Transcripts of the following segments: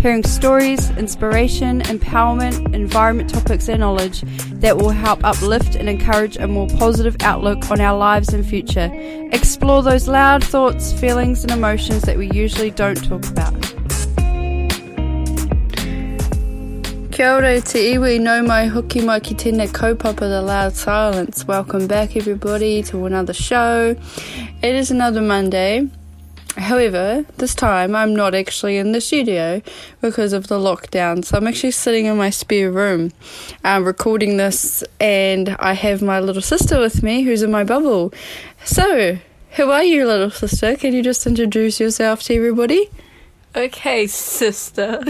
hearing stories, inspiration, empowerment, environment topics and knowledge that will help uplift and encourage a more positive outlook on our lives and future. Explore those loud thoughts, feelings and emotions that we usually don't talk about. Kia ora te iwi nau mai hoki mai ki tēnei kaupapa The Loud Silence. Welcome back everybody to another show. It is another Monday. However, this time I'm not actually in the studio because of the lockdown. So I'm actually sitting in my spare room um, recording this, and I have my little sister with me who's in my bubble. So, who are you, little sister? Can you just introduce yourself to everybody? Okay, sister.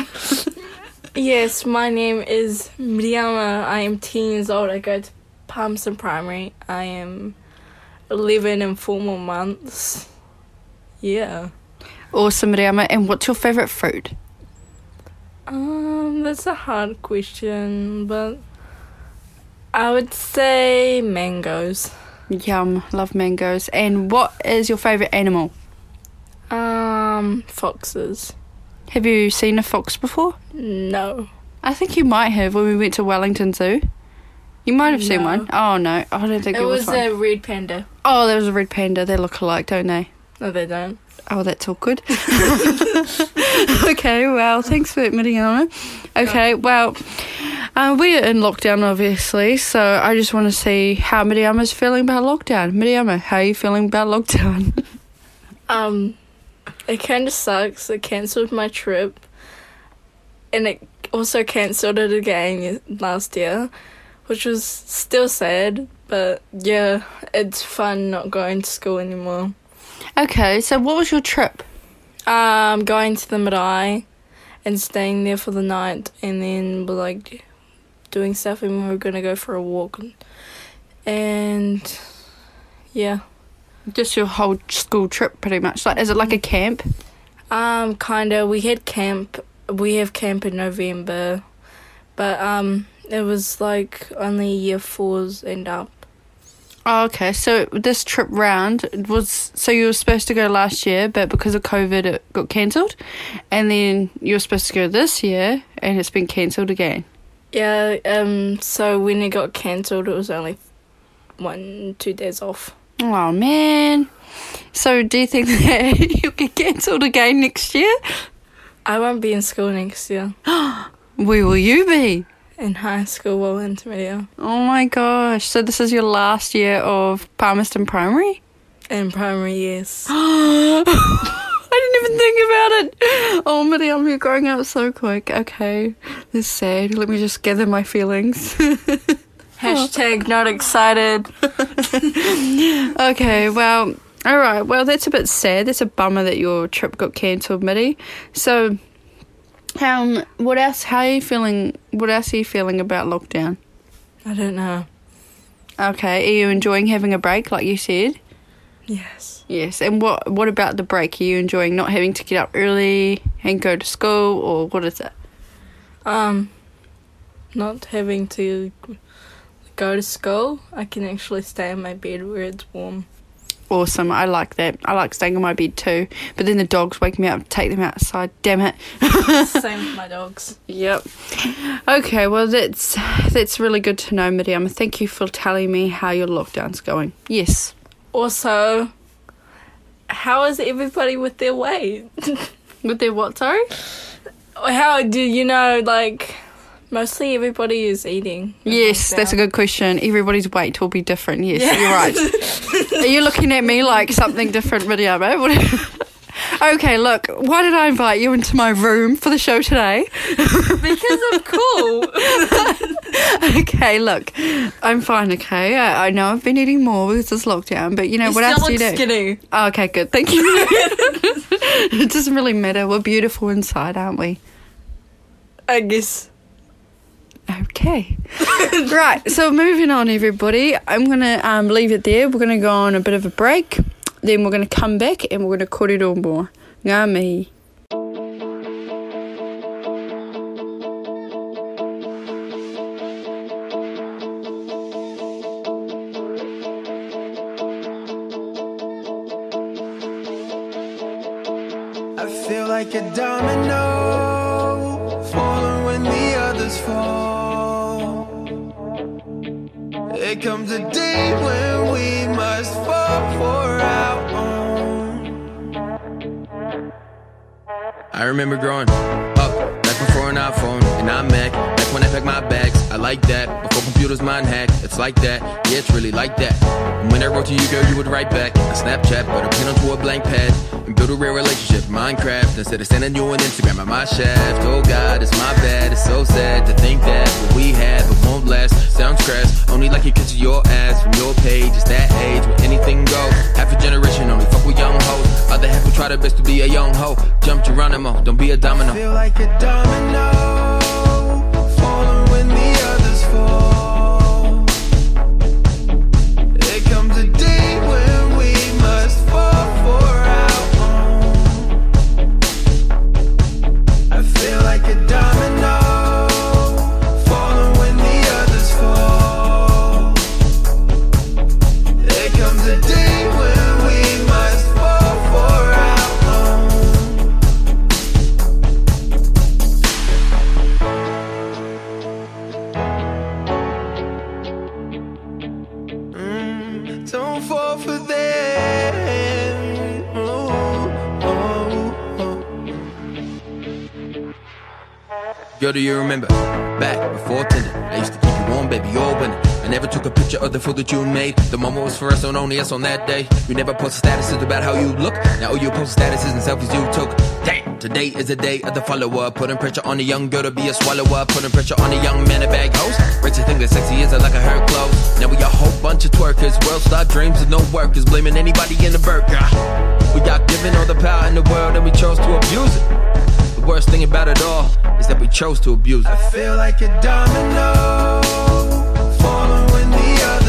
yes, my name is Miriama. I am 10 years old. I go to Palmerston Primary. I am 11 and 4 more months. Yeah. Awesome, Riama. And what's your favourite fruit? Um, that's a hard question, but I would say mangoes. Yum, love mangoes. And what is your favourite animal? Um, foxes. Have you seen a fox before? No. I think you might have when we went to Wellington Zoo. You might have seen No. one. Oh no, I don't think it, It was, was one. a red panda. Oh, there was a red panda. They look alike, don't they? No, they don't. Oh, that's awkward. okay, well, thanks for admitting on Okay, well, uh, we're in lockdown, obviously, so I just want to see how Miriama's feeling about lockdown. Miriama, how are you feeling about lockdown? Um, it kind of sucks. It cancelled my trip, and it also cancelled it again last year, which was still sad. But yeah, it's fun not going to school anymore. Okay, so what was your trip? Um, going to the marae and staying there for the night, and then we're like doing stuff, and we were gonna go for a walk, and yeah. Just your whole school trip, pretty much. Like, is it like a camp? Um, kinda. We had camp. We have camp in November, but um, it was like only year fours and up. Oh, okay. So this trip round was so you were supposed to go last year, but because of COVID, it got cancelled, and then you were supposed to go this year, and it's been cancelled again. Yeah. Um. So when it got cancelled, it was only one two days off. Oh man. So do you think that you'll get cancelled again next year? I won't be in school next year. Where will you be? In high school, well, intermediate, Oh my gosh. So this is your last year of Palmerston Primary? in primary years. I didn't even think about it. Oh, Miriam, you're growing up so quick. Okay, this is sad. Let me just gather my feelings. Hashtag not excited. okay, well, all right. Well, that's a bit sad. That's a bummer that your trip got cancelled, Mitty. So, um, what else? How are you feeling? What else are you feeling about lockdown? I don't know. Okay, are you enjoying having a break, like you said? Yes. Yes. And what what about the break? Are you enjoying not having to get up early and go to school, or what is it? Um, not having to go to school, I can actually stay in my bed where it's warm. Awesome. I like that. I like staying in my bed too. But then the dogs wake me up take them outside. Damn it. Same with my dogs. Yep. Okay, well that's that's really good to know, Miriam. Thank you for telling me how your lockdown's going. Yes. Also, how is everybody with their weight? With their what, sorry? how do you know, like, Mostly everybody is eating. Yes, that's a good question. Everybody's weight will be different. Yes, you're right. Are you looking at me like something different, Midiamo? okay, look, why did I invite you into my room for the show today? because I'm cool. okay, look, I'm fine, okay? I, I, know I've been eating more with this lockdown, but you know, you what else do you do? skinny. Oh, okay, good. Thank you. it doesn't really matter. We're beautiful inside, aren't we? I guess. Okay. right. So moving on, everybody. I'm gonna um, leave it there. We're gonna go on a bit of a break. Then we're gonna come back and we're gonna cut it all more. Ngā me. my shit. the fool that you made. The moment was for us and only us on that day. You never posted statuses about how you look. Now all you post statuses and selfies you took. Damn, today is the day of the follow up. Putting pressure on a young girl to be a swallower. Putting pressure on a young man to bag hoes. Rachel think that sexy is like a her clothes. Now we a whole bunch of twerkers. World star dreams and no workers. Blaming anybody in the burger. We got given all the power in the world and we chose to abuse it. The worst thing about it all is that we chose to abuse it. I feel like a domino.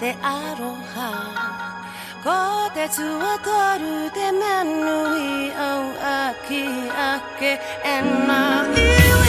であろうは。こを取る手目ぬいを飽きあけえな。い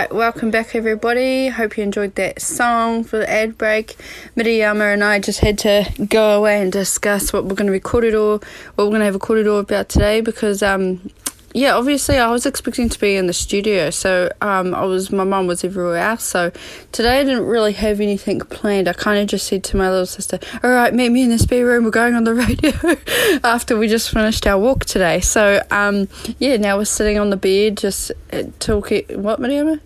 Alright, welcome back everybody. Hope you enjoyed that song for the ad break. Miriama and I just had to go away and discuss what we're going to record or what we're going to have a korero about today because um yeah, obviously I was expecting to be in the studio, so um, I was my mum was everywhere else. So today I didn't really have anything planned. I kind of just said to my little sister, "All right, meet me in the spare room. We're going on the radio." After we just finished our walk today, so um, yeah, now we're sitting on the bed just uh, talking. What, Mariama?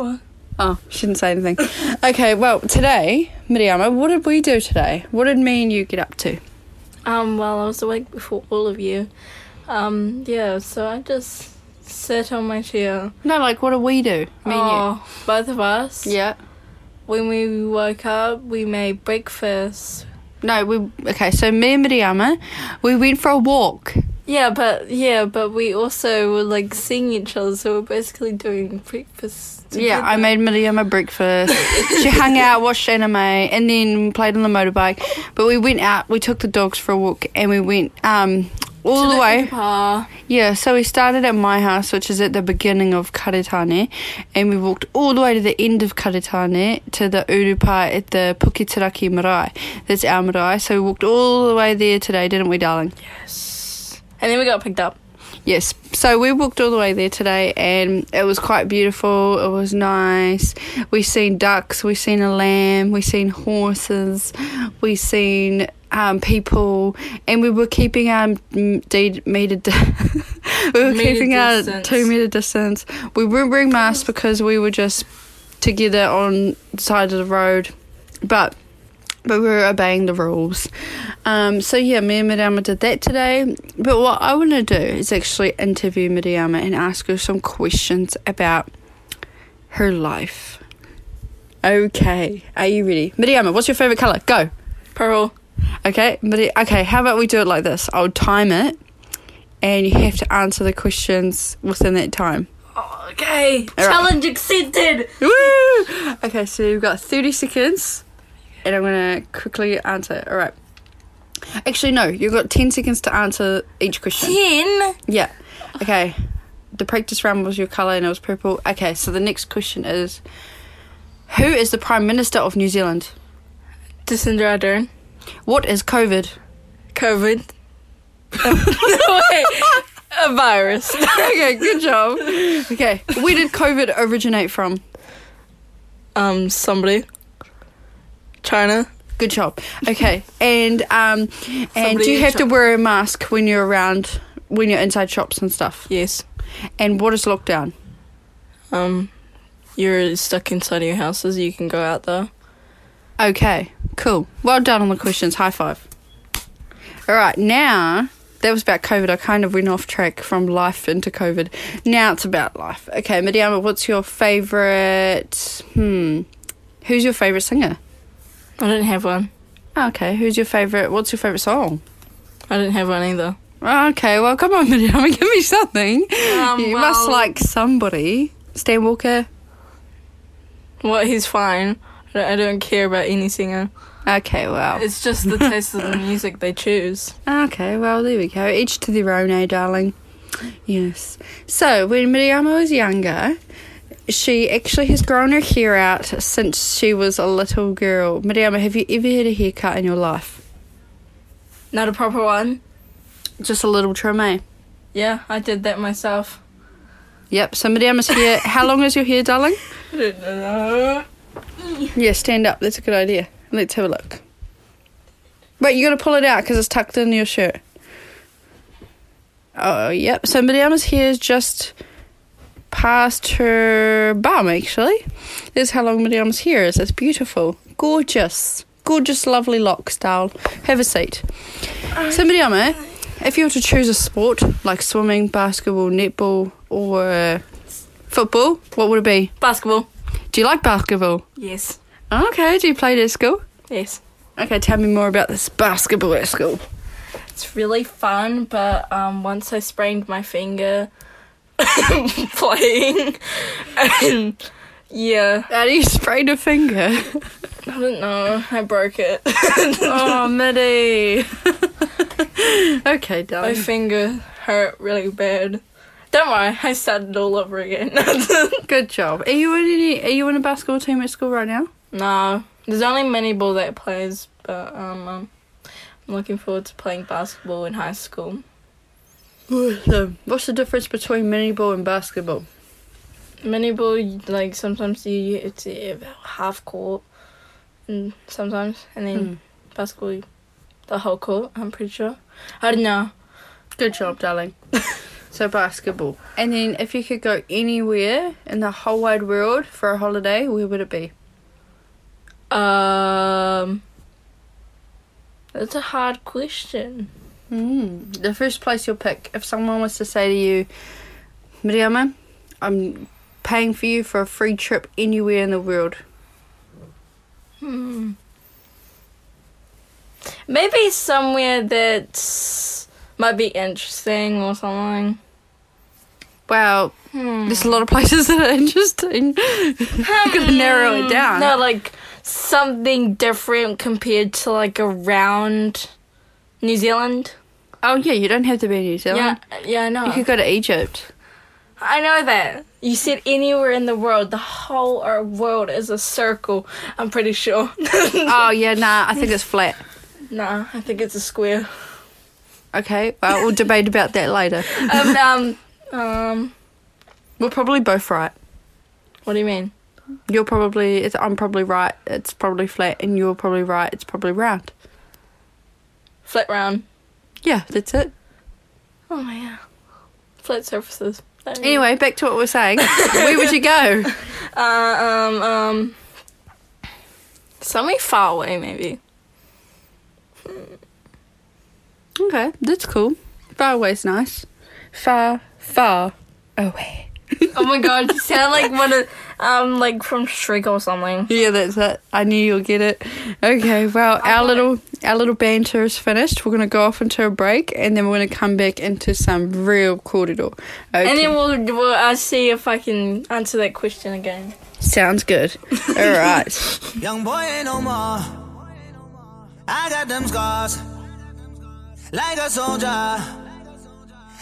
What? Oh, she didn't say anything. okay, well today, Mariama, what did we do today? What did me and you get up to? Um, well, I was awake before all of you. Um, yeah, so I just sat on my chair. No, like what did we do? Me and oh, both of us. Yeah. When we woke up, we made breakfast. No, we okay. So me and Mariama, we went for a walk. Yeah, but yeah, but we also were like seeing each other, so we're basically doing breakfast. Yeah, I together. made Mariama breakfast. she hung out, watched anime, and then played on the motorbike. But we went out. We took the dogs for a walk, and we went um all To the way. Yeah, so we started at my house, which is at the beginning of Karitane, and we walked all the way to the end of Karitane to the Urupa at the Puketeraki Marae. That's our marae. So we walked all the way there today, didn't we, darling? And then we got picked up. Yes. So we walked all the way there today and it was quite beautiful. It was nice. We seen ducks, we seen a lamb, we seen horses, we seen um, people and we were keeping our m- de- meter di- we were Meter keeping our distance. two meter distance. We weren't wearing masks because we were just together on the side of the road. But but we were obeying the rules. Um, so yeah, me and Mariama did that today. But what I want to do is actually interview Mariama and ask her some questions about her life. Okay, are you ready, Mariama? What's your favorite color? Go. Pearl. Okay, Mari- okay. How about we do it like this? I'll time it, and you have to answer the questions within that time. Okay. All right. Challenge accepted. Woo! Okay, so you've got 30 seconds, and I'm gonna quickly answer. All right. Actually, no, you've got 10 seconds to answer each question. Ten. Yeah. Okay. The practice round was your colour and it was purple. Okay, so the next question is Who is the Prime Minister of New Zealand? Jacinda Ardern. What is COVID? COVID. Wait. A virus. okay, good job. Okay, where did COVID originate from? Um, somebody. China. Good job. Okay, and um, and Somebody do you have to wear a mask when you're around when you're inside shops and stuff? Yes. And what is lockdown? Um, you're stuck inside your houses. You can go out there. Okay, cool. Well done on the questions. High five. All right, now that was about COVID. I kind of went off track from life into COVID. Now it's about life. Okay, Mariama, what's your favourite? Hmm. Who's your favorite singer? I didn't have one. Oh, okay. Who's your favorite? What's your favorite song? I didn't have one either. Oh, okay. Well, come on, Miriam. Give me something. Um, you must like somebody. Stan Walker. Well, he's fine. I don't, I don't care about any singer. Okay. Well. It's just the taste of the music they choose. Okay, well, there we go. Each to their own, eh, darling? Yes. So, when Miriama was younger, she actually has grown her hair out since she was a little girl. Miriama, have you ever had a haircut in your life? Not a proper one. Just a little trim, eh? Yeah, I did that myself. Yep, so Miriama's hair. How long is your hair, darling? I don't know. Yeah, stand up. That's a good idea. Let's have a look. Wait, you got to pull it out because it's tucked in your shirt. Oh, yep. So Miriama's hair is just past her bum, actually. This is how long Miriama's hair is. It's beautiful. Gorgeous. Gorgeous, lovely lock style. Have a seat. So, Miriama, if you were to choose a sport like swimming, basketball, netball, or uh, football, what would it be? Basketball. Do you like basketball? Yes. Okay, do you play it at school? Yes. Okay, tell me more about this basketball at school. It's really fun, but um, once I sprained my finger playing, and yeah, you sprain a finger? I don't know, I broke it. oh, Mitty. okay, my finger hurt really bad. Don't worry, I started all over again. Good job. Are you in any? Are you in a basketball team at school right now? no, there's only mini ball that plays, but um, um, I'm looking forward to playing basketball in high school. So, what's the difference between mini ball and basketball? Mini ball, like sometimes you it's uh, half court, and sometimes, and then Hmm. basketball, the whole court. I'm pretty sure. I don't know. Good job, darling. so basketball. And then, if you could go anywhere in the whole wide world for a holiday, where would it be? Um, that's a hard question. Mm. The first place you'll pick, if someone was to say to you, Miriama, I'm paying for you for a free trip anywhere in the world. Hmm. Maybe somewhere that might be interesting or something. Wow, Hmm. there's a lot of places that are interesting. you gotta narrow it down. No, like something different compared to like around New Zealand. Oh yeah, you don't have to be in New Zealand. Yeah, yeah, I know. You could go to Egypt. I know that. You said anywhere in the world. The whole world is a circle. I'm pretty sure. oh yeah, nah, I think it's flat. nah, I think it's a square. Okay, well we'll debate about that later. um, um, um, We're probably both right. what do you mean? You're probably, it's, I'm probably right. It's probably flat, and you're probably right. It's probably round. Flat round. Yeah, that's it. Oh my god. Flat surfaces. I. Anyway, back to what we're saying. Where would you go? Uh, um, um, somewhere far away, maybe. Okay, that's cool. Far away's nice. Far, far away. Oh my god, you sound like one of, um, like from Shrek or something. Yeah, that's it. I knew you'll get it. Okay, well, our little our little banter is finished. We're gonna go off into a break, and then we're gonna come back into some real korero. Okay, And then we'll, we'll uh, see if I can answer that question again. sounds good. All right. Young boy ain't no more. I got them scars. Like a soldier.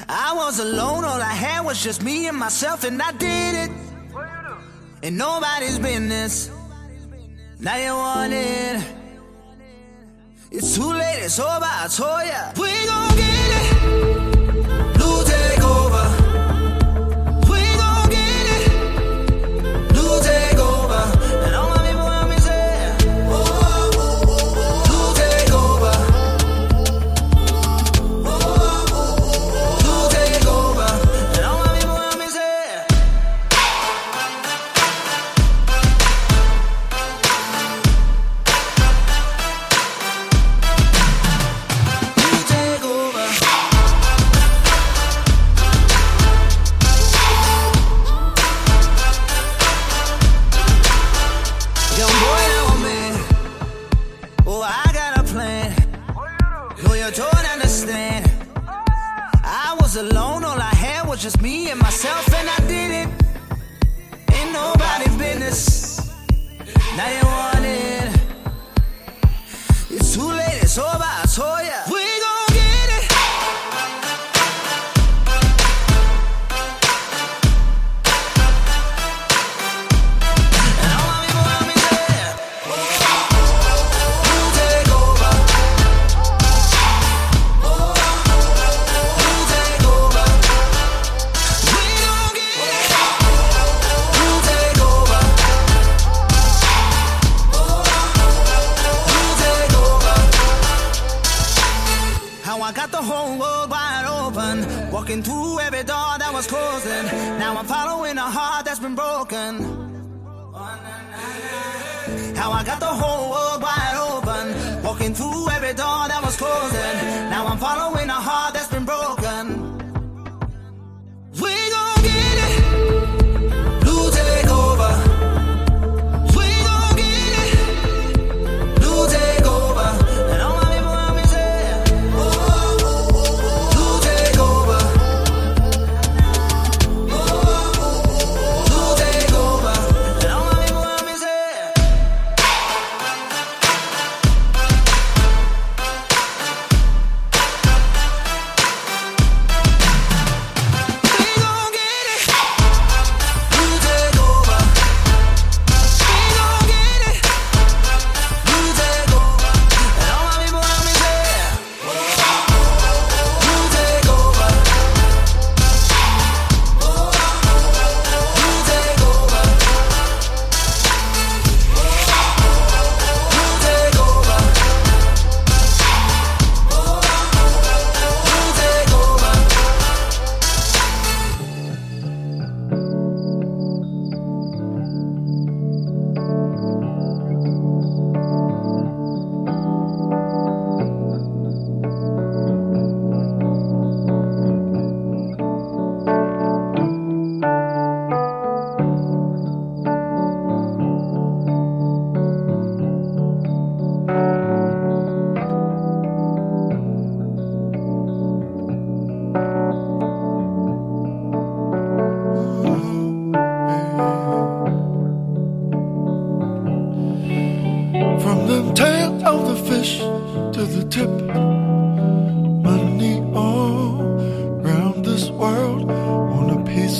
I was alone, all I had was just me and myself, and I did it. And nobody's business. Now you want it. It's too late, it's over, I told ya. We gon' get it.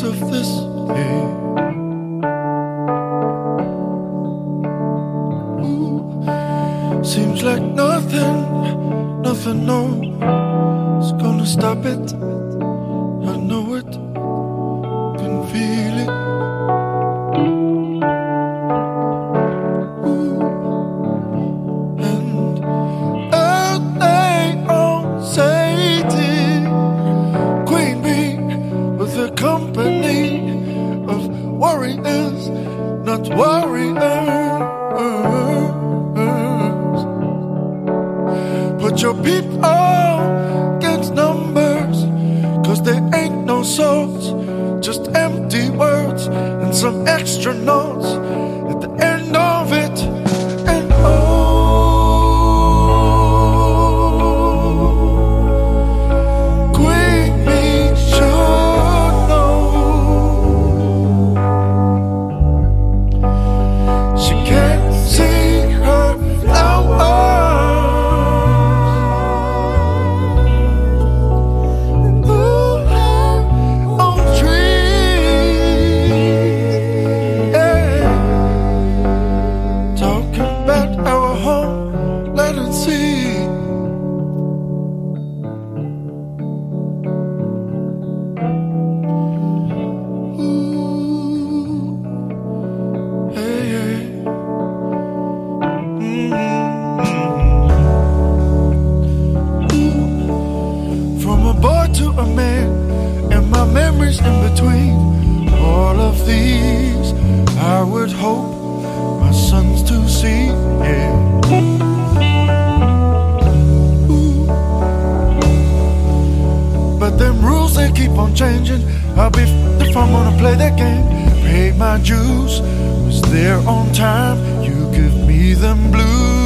of this age. a man and my memories in between all of these. I would hope my sons to see. Yeah. them rules they keep on changing. I'll be if I'm gonna play that game. Paid my dues, was there on time. You give me them blues.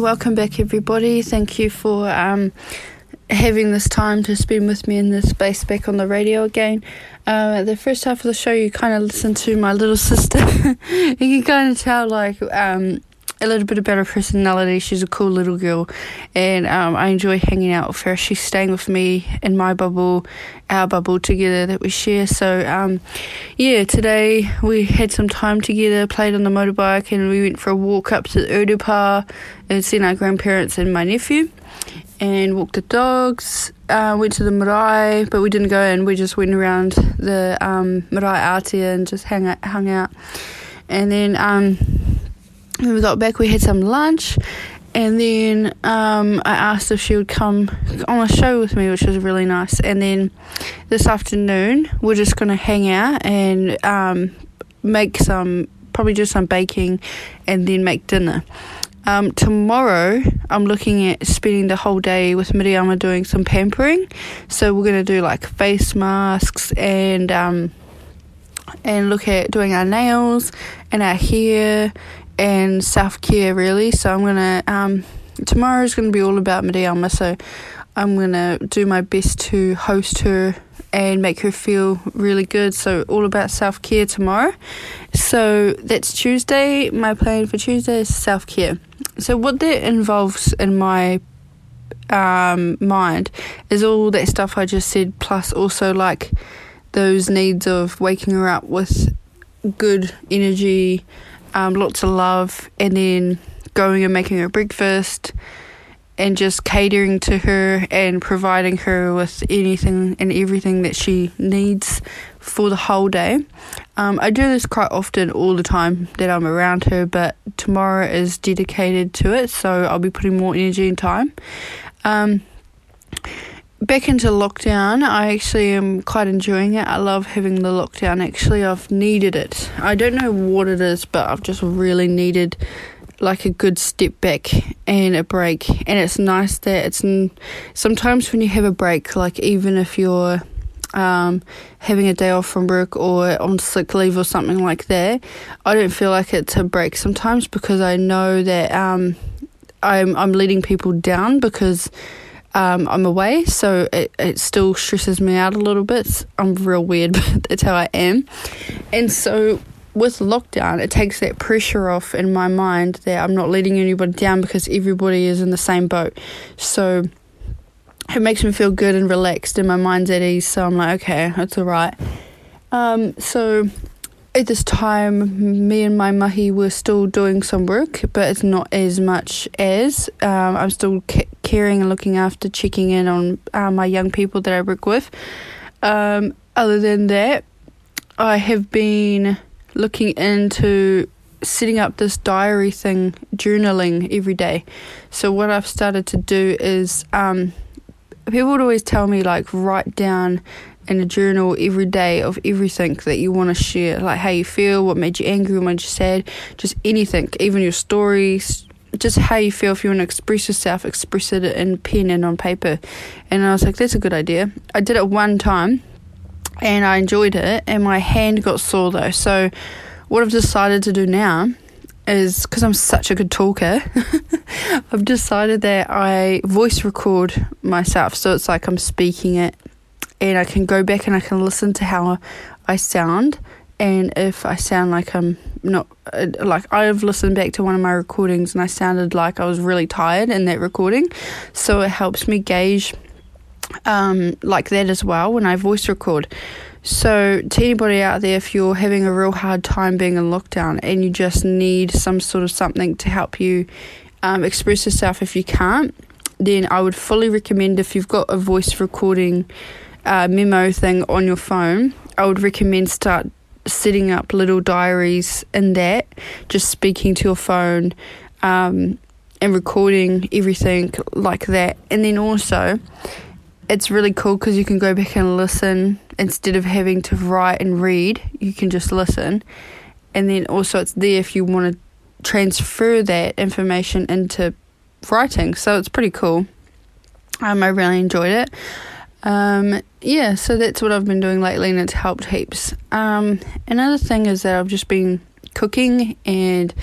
Welcome back, everybody. Thank you for um, having this time to spend with me in this space back on the radio again. Uh, the first half of the show, you kind of listen to my little sister. you can kind of tell, like, um, a little bit about her personality. She's a cool little girl, and um, I enjoy hanging out with her. She's staying with me in my bubble, our bubble together that we share. So, um, yeah, today we had some time together, played on the motorbike, and we went for a walk up to the Urupa and seen our grandparents and my nephew. And walked the dogs, uh, went to the marae, but we didn't go in. We just went around the um, marae and just hang out, hung out. And then um, when we got back, we had some lunch, and then um, I asked if she would come on a show with me, which was really nice. And then this afternoon, we're just going to hang out and um, make some, probably do some baking, and then make dinner. Um, tomorrow, I'm looking at spending the whole day with Miriama doing some pampering. So we're going to do like face masks and um, and look at doing our nails and our hair and self care really. So I'm gonna um, tomorrow is gonna be all about Miriama. So I'm gonna do my best to host her and make her feel really good. So all about self care tomorrow. So that's Tuesday. My plan for Tuesday is self care. So what that involves in my um, mind is all that stuff I just said, plus also like those needs of waking her up with good energy, um, lots of love, and then going and making her breakfast and just catering to her and providing her with anything and everything that she needs for the whole day. Um, I do this quite often, all the time that I'm around her, but tomorrow is dedicated to it, so I'll be putting more energy and time. Um, back into lockdown, I actually am quite enjoying it. I love having the lockdown. Actually, I've needed it. I don't know what it is, but I've just really needed like a good step back and a break. And it's nice that it's n- sometimes when you have a break, like even if you're um, having a day off from work or on sick leave or something like that, I don't feel like it's a break sometimes because I know that um, I'm I'm letting people down because um, I'm away, so it, it still stresses me out a little bit. I'm real weird, but that's how I am. And so with lockdown, it takes that pressure off in my mind that I'm not letting anybody down because everybody is in the same boat. So it makes me feel good and relaxed, and my mind's at ease. So I'm like, okay, that's all right. Um, so at this time, me and my mahi were still doing some work, but it's not as much as um, I'm still ca- caring and looking after, checking in on uh, my young people that I work with. Um, other than that, I have been looking into setting up this diary thing, journaling every day. So what I've started to do is, um, people would always tell me like write down in a journal every day of everything that you want to share, like how you feel, what made you angry, what made you sad, just anything, even your stories, just how you feel. If you want to express yourself, express it in pen and on paper. And I was like, that's a good idea. I did it one time and I enjoyed it, and my hand got sore though. So, what I've decided to do now is because I'm such a good talker, I've decided that I voice record myself. So it's like I'm speaking it, and I can go back and I can listen to how I sound. And if I sound like I'm not, uh, like I've listened back to one of my recordings and I sounded like I was really tired in that recording. So it helps me gauge um, like that as well when I voice record. So, to anybody out there, if you're having a real hard time being in lockdown and you just need some sort of something to help you um, express yourself if you can't, then I would fully recommend if you've got a voice recording uh, memo thing on your phone, I would recommend start setting up little diaries in that, just speaking to your phone um, and recording everything like that. And then also, it's really cool because you can go back and listen instead of having to write and read. You can just listen, and then also it's there if you want to transfer that information into writing. So it's pretty cool. Um, I really enjoyed it. Um, yeah, so that's what I've been doing lately, and it's helped heaps. Um, another thing is that I've just been cooking and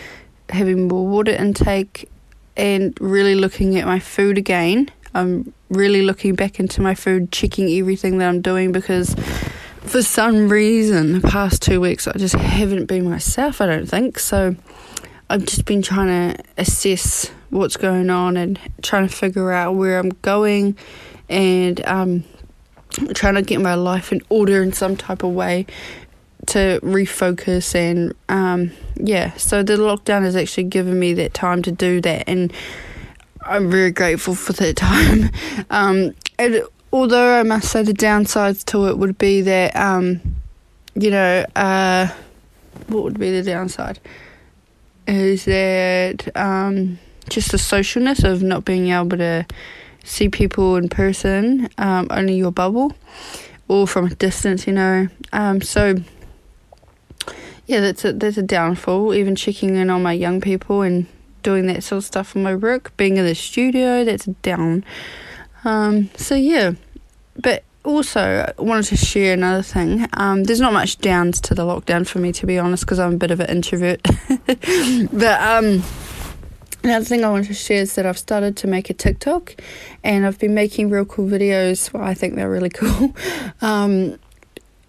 having more water intake and really looking at my food again. I'm really looking back into my food, checking everything that I'm doing because for some reason, the past two weeks, I just haven't been myself, I don't think. So I've just been trying to assess what's going on and trying to figure out where I'm going and um, trying to get my life in order in some type of way to refocus and um, yeah so the lockdown has actually given me that time to do that and i'm very grateful for that time. Um, and although i must say the downsides to it would be that um, you know uh, what would be the downside? Is that um, just the socialness of not being able to see people in person, um, only your bubble, or from a distance, you know. Um, so yeah, that's a that's a downfall. Even checking in on my young people and doing that sort of stuff for my work, being in the studio, that's a down. Um, so yeah, but also I wanted to share another thing. Um, there's not much downs to the lockdown for me, to be honest, because I'm a bit of an introvert. but um, Another thing I want to share is that I've started to make a TikTok and I've been making real cool videos. Well, I think they're really cool. Um,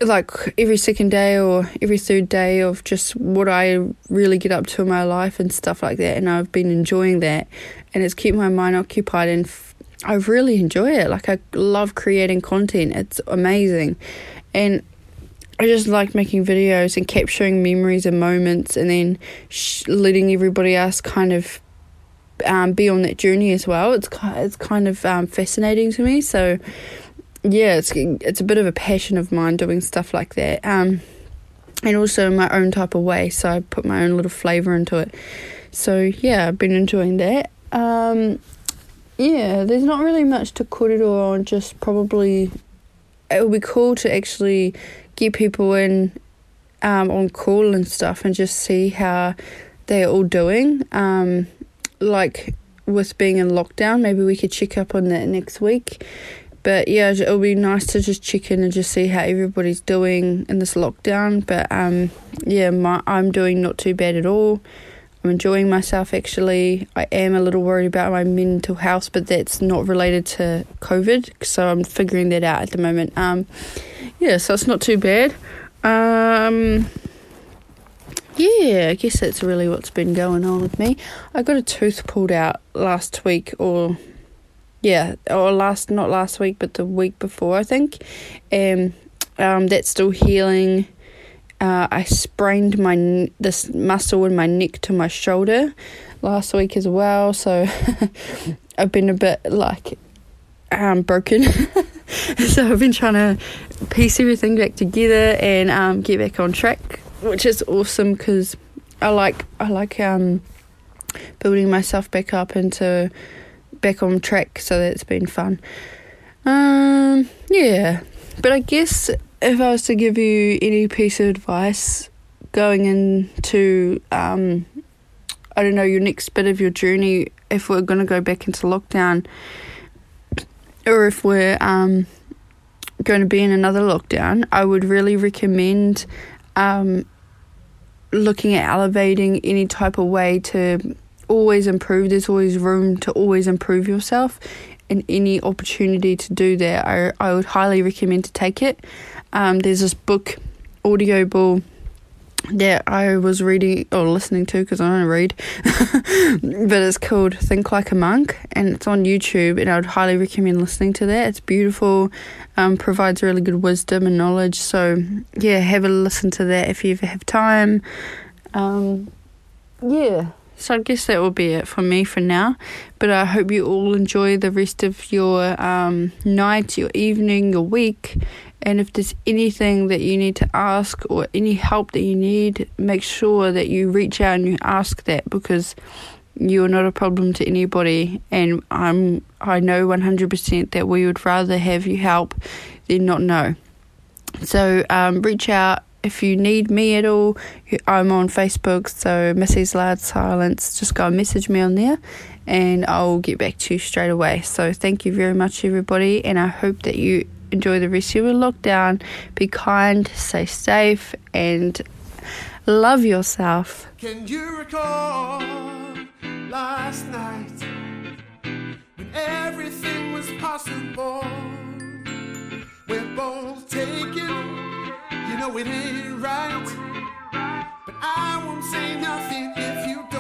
like every second day or every third day of just what I really get up to in my life and stuff like that. And I've been enjoying that and it's kept my mind occupied and f- I really enjoy it. Like, I love creating content, it's amazing. And I just like making videos and capturing memories and moments and then sh- letting everybody else kind of um, be on that journey as well. It's it's kind of um, fascinating to me. So yeah, it's it's a bit of a passion of mine doing stuff like that. Um, and also my own type of way. So I put my own little flavor into it. So yeah, I've been enjoying that. Um, yeah, there's not really much to korero on. Just probably it would be cool to actually get people in um, on call and stuff and just see how they're all doing. Um, like with being in lockdown, maybe we could check up on that next week. But yeah, it'll be nice to just check in and just see how everybody's doing in this lockdown. But um, yeah, my, I'm doing not too bad at all. I'm enjoying myself actually. I am a little worried about my mental health, but that's not related to COVID, so I'm figuring that out at the moment. Um, yeah, so it's not too bad. Um, yeah, I guess that's really what's been going on with me. I got a tooth pulled out last week, or yeah, or last not last week, but the week before, I think. And um, that's still healing. Uh, I sprained my this muscle in my neck to my shoulder last week as well, so I've been a bit like um, broken. so I've been trying to piece everything back together and um, get back on track which is awesome because I like I like um, building myself back up into back on track. So that's been fun. Um, yeah, but I guess if I was to give you any piece of advice going into um, I don't know your next bit of your journey, if we're gonna go back into lockdown, or if we're um, going to be in another lockdown, I would really recommend um, looking at elevating any type of way to always improve. There's always room to always improve yourself, and any opportunity to do that, I, I would highly recommend to take it. Um, there's this book, Audible, that I was reading or listening to because I don't read, but it's called Think Like a Monk and it's on YouTube. And I would highly recommend listening to that. It's beautiful, um, provides really good wisdom and knowledge. So, yeah, have a listen to that if you ever have time. Um, yeah, so I guess that will be it for me for now. But I hope you all enjoy the rest of your um, night, your evening, your week. And if there's anything that you need to ask or any help that you need, make sure that you reach out and you ask that because you're not a problem to anybody. And I'm I know 100% that we would rather have you help than not know. So um, reach out if you need me at all, I'm on Facebook, so Missy's Loud Silence. Just go and message me on there and I'll get back to you straight away. So, thank you very much, everybody, and I hope that you enjoy the rest of your lockdown. Be kind, stay safe, and love yourself. Can you recall last night when everything was possible. We're both taken, you know it ain't right. But I won't say nothing if you don't.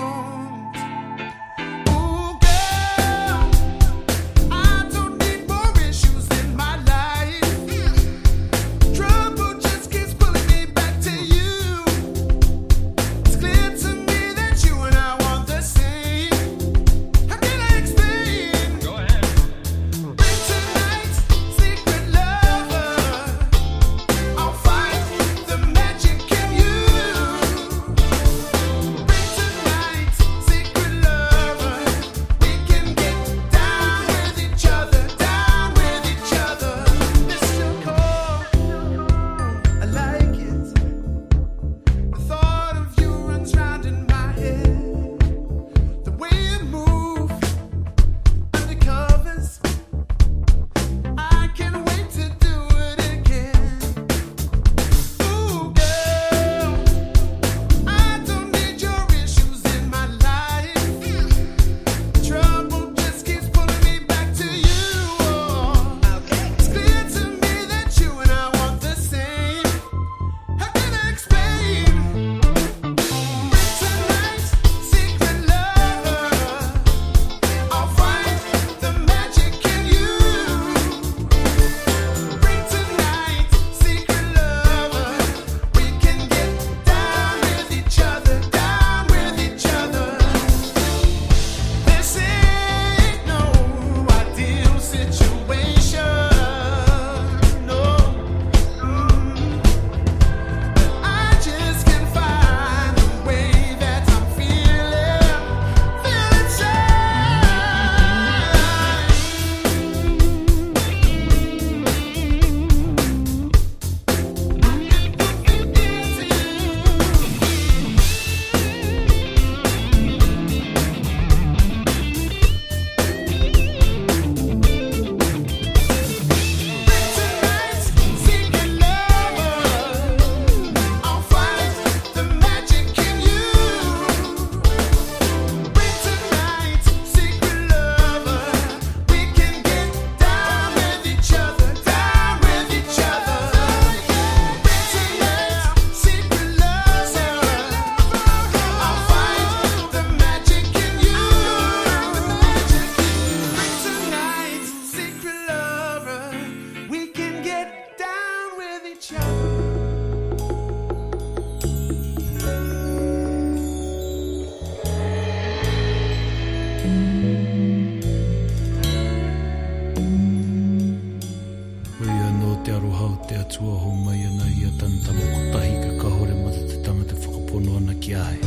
क्या है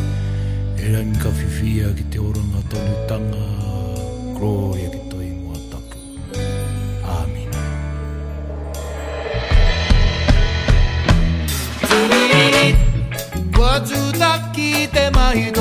Eran ka whiwhia ki te oranga tonu tanga, glória ki toi mua tapu. Te mahi no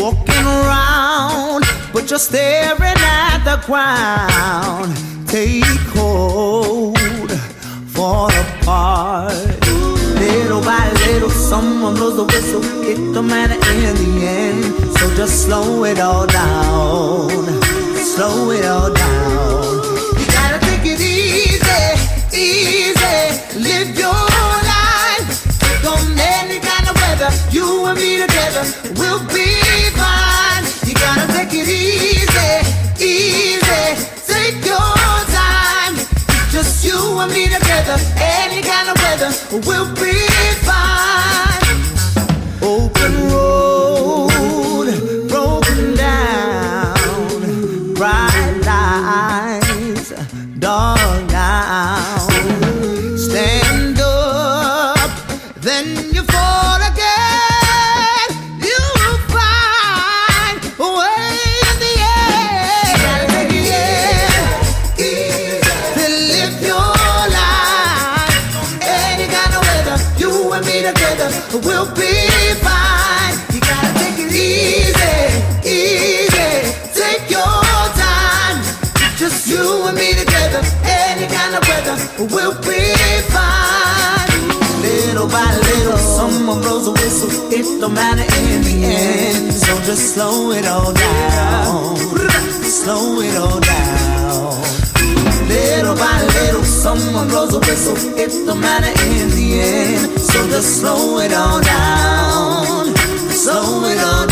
Walking around, but you're staring at the ground. Take hold, fall apart. Little by little, someone blows the whistle. It don't matter in the end. So just slow it all down. Slow it all down. Weather. You and me together, we'll be fine. You gotta take it easy, easy. Take your time. Just you and me together, any kind of weather, we'll be fine. Open road, we'll be fine. Little by little, someone blows a whistle. It don't matter in the end, so just slow it all down. Slow it all down. Little by little, someone blows a whistle. It don't matter in the end, so just slow it all down. Slow it all down,